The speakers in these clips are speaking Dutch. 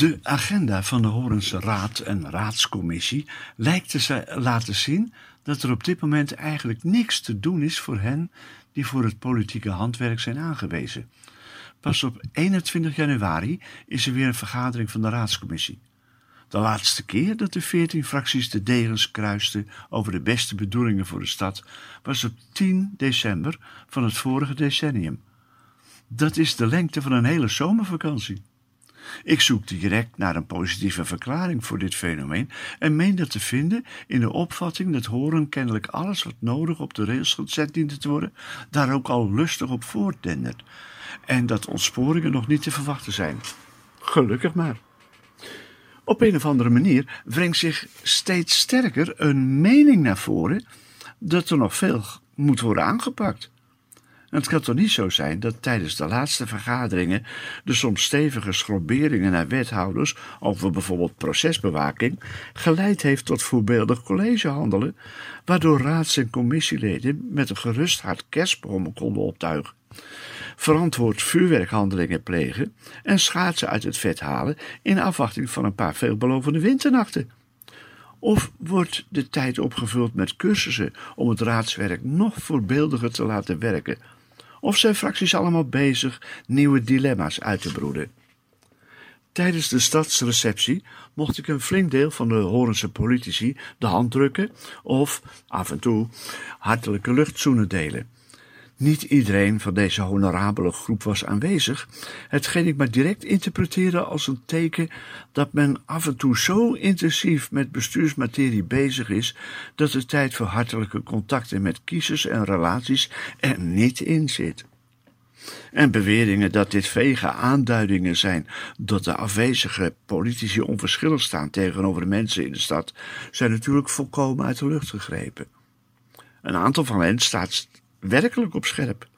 De agenda van de Horense Raad en Raadscommissie lijkt te laten zien dat er op dit moment eigenlijk niks te doen is voor hen die voor het politieke handwerk zijn aangewezen. Pas op 21 januari is er weer een vergadering van de Raadscommissie. De laatste keer dat de veertien fracties de degens kruisten over de beste bedoelingen voor de stad was op 10 december van het vorige decennium. Dat is de lengte van een hele zomervakantie. Ik zoek direct naar een positieve verklaring voor dit fenomeen en meen dat te vinden in de opvatting dat Horen kennelijk alles wat nodig op de rails gezet diende te worden, daar ook al lustig op voortdendert en dat ontsporingen nog niet te verwachten zijn. Gelukkig maar. Op een of andere manier wringt zich steeds sterker een mening naar voren dat er nog veel moet worden aangepakt. Het kan toch niet zo zijn dat tijdens de laatste vergaderingen de soms stevige schrobberingen naar wethouders over bijvoorbeeld procesbewaking geleid heeft tot voorbeeldig collegehandelen, waardoor raads- en commissieleden met een gerust hart kerstbomen konden optuigen, verantwoord vuurwerkhandelingen plegen en schaatsen uit het vet halen in afwachting van een paar veelbelovende winternachten. Of wordt de tijd opgevuld met cursussen om het raadswerk nog voorbeeldiger te laten werken? Of zijn fracties allemaal bezig nieuwe dilemma's uit te broeden? Tijdens de stadsreceptie mocht ik een flink deel van de Horense politici de hand drukken of af en toe hartelijke luchtzoenen delen. Niet iedereen van deze honorabele groep was aanwezig, hetgeen ik maar direct interpreteerde als een teken dat men af en toe zo intensief met bestuursmaterie bezig is dat de tijd voor hartelijke contacten met kiezers en relaties er niet in zit. En beweringen dat dit vege aanduidingen zijn dat de afwezige politici onverschillig staan tegenover de mensen in de stad, zijn natuurlijk volkomen uit de lucht gegrepen. Een aantal van hen staat werkelijk op scherp.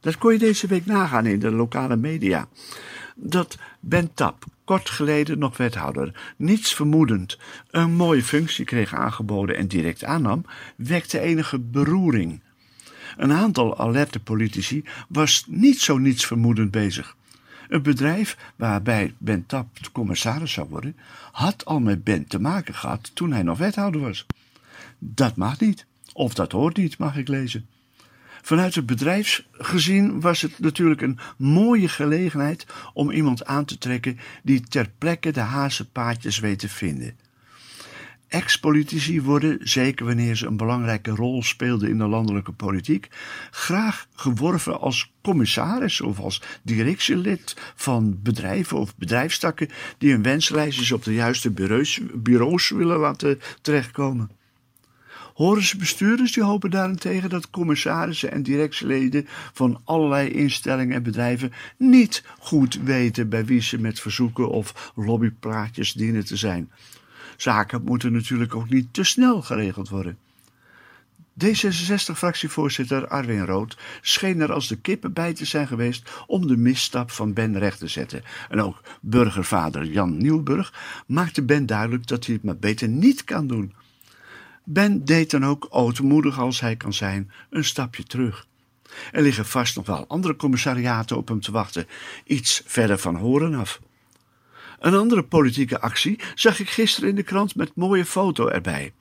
Dat kon je deze week nagaan in de lokale media. Dat Ben Tap, kort geleden nog wethouder, niets vermoedend, een mooie functie kreeg aangeboden en direct aannam, wekte enige beroering. Een aantal alerte politici was niet zo niets vermoedend bezig. Het bedrijf waarbij Ben Tap commissaris zou worden, had al met Ben te maken gehad toen hij nog wethouder was. Dat mag niet, of dat hoort niet, mag ik lezen. Vanuit het bedrijfsgezien was het natuurlijk een mooie gelegenheid om iemand aan te trekken die ter plekke de hazenpaadjes weet te vinden. Ex-politici worden, zeker wanneer ze een belangrijke rol speelden in de landelijke politiek, graag geworven als commissaris of als directielid van bedrijven of bedrijfstakken die hun wenslijstjes op de juiste bureaus, bureaus willen laten terechtkomen. Horense bestuurders die hopen daarentegen dat commissarissen en directieleden van allerlei instellingen en bedrijven niet goed weten bij wie ze met verzoeken of lobbypraatjes dienen te zijn. Zaken moeten natuurlijk ook niet te snel geregeld worden. D66-fractievoorzitter Arwin Rood scheen er als de kippen bij te zijn geweest om de misstap van Ben recht te zetten. En ook burgervader Jan Nieuwburg maakte Ben duidelijk dat hij het maar beter niet kan doen. Ben deed dan ook ootmoedig als hij kan zijn een stapje terug. Er liggen vast nog wel andere commissariaten op hem te wachten, iets verder van horen af. Een andere politieke actie zag ik gisteren in de krant met mooie foto erbij.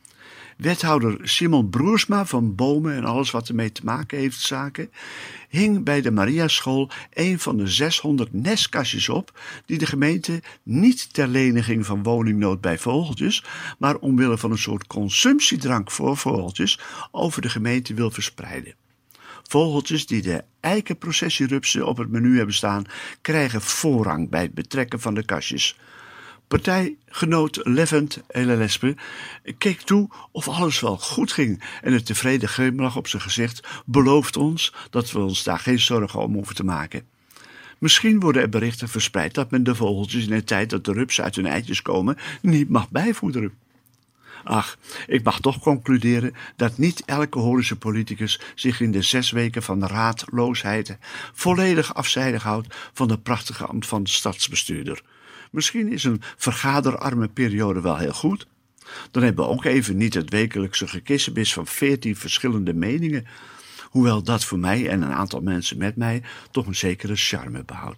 Wethouder Simon Broersma van Bomen en alles wat ermee te maken heeft zaken, hing bij de Mariaschool een van de 600 nestkastjes op die de gemeente niet ter leniging van woningnood bij vogeltjes, maar omwille van een soort consumptiedrank voor vogeltjes over de gemeente wil verspreiden. Vogeltjes die de eikenprocessierupsen op het menu hebben staan, krijgen voorrang bij het betrekken van de kastjes. Partijgenoot Levent Elelespe keek toe of alles wel goed ging en een tevreden glimlach op zijn gezicht belooft ons dat we ons daar geen zorgen om hoeven te maken. Misschien worden er berichten verspreid dat men de vogeltjes in de tijd dat de rupsen uit hun eitjes komen niet mag bijvoederen. Ach, ik mag toch concluderen dat niet elke Horische politicus zich in de zes weken van raadloosheid volledig afzijdig houdt van de prachtige ambt van stadsbestuurder. Misschien is een vergaderarme periode wel heel goed. Dan hebben we ook even niet het wekelijkse gekissenbis van veertien verschillende meningen, hoewel dat voor mij en een aantal mensen met mij toch een zekere charme behoudt.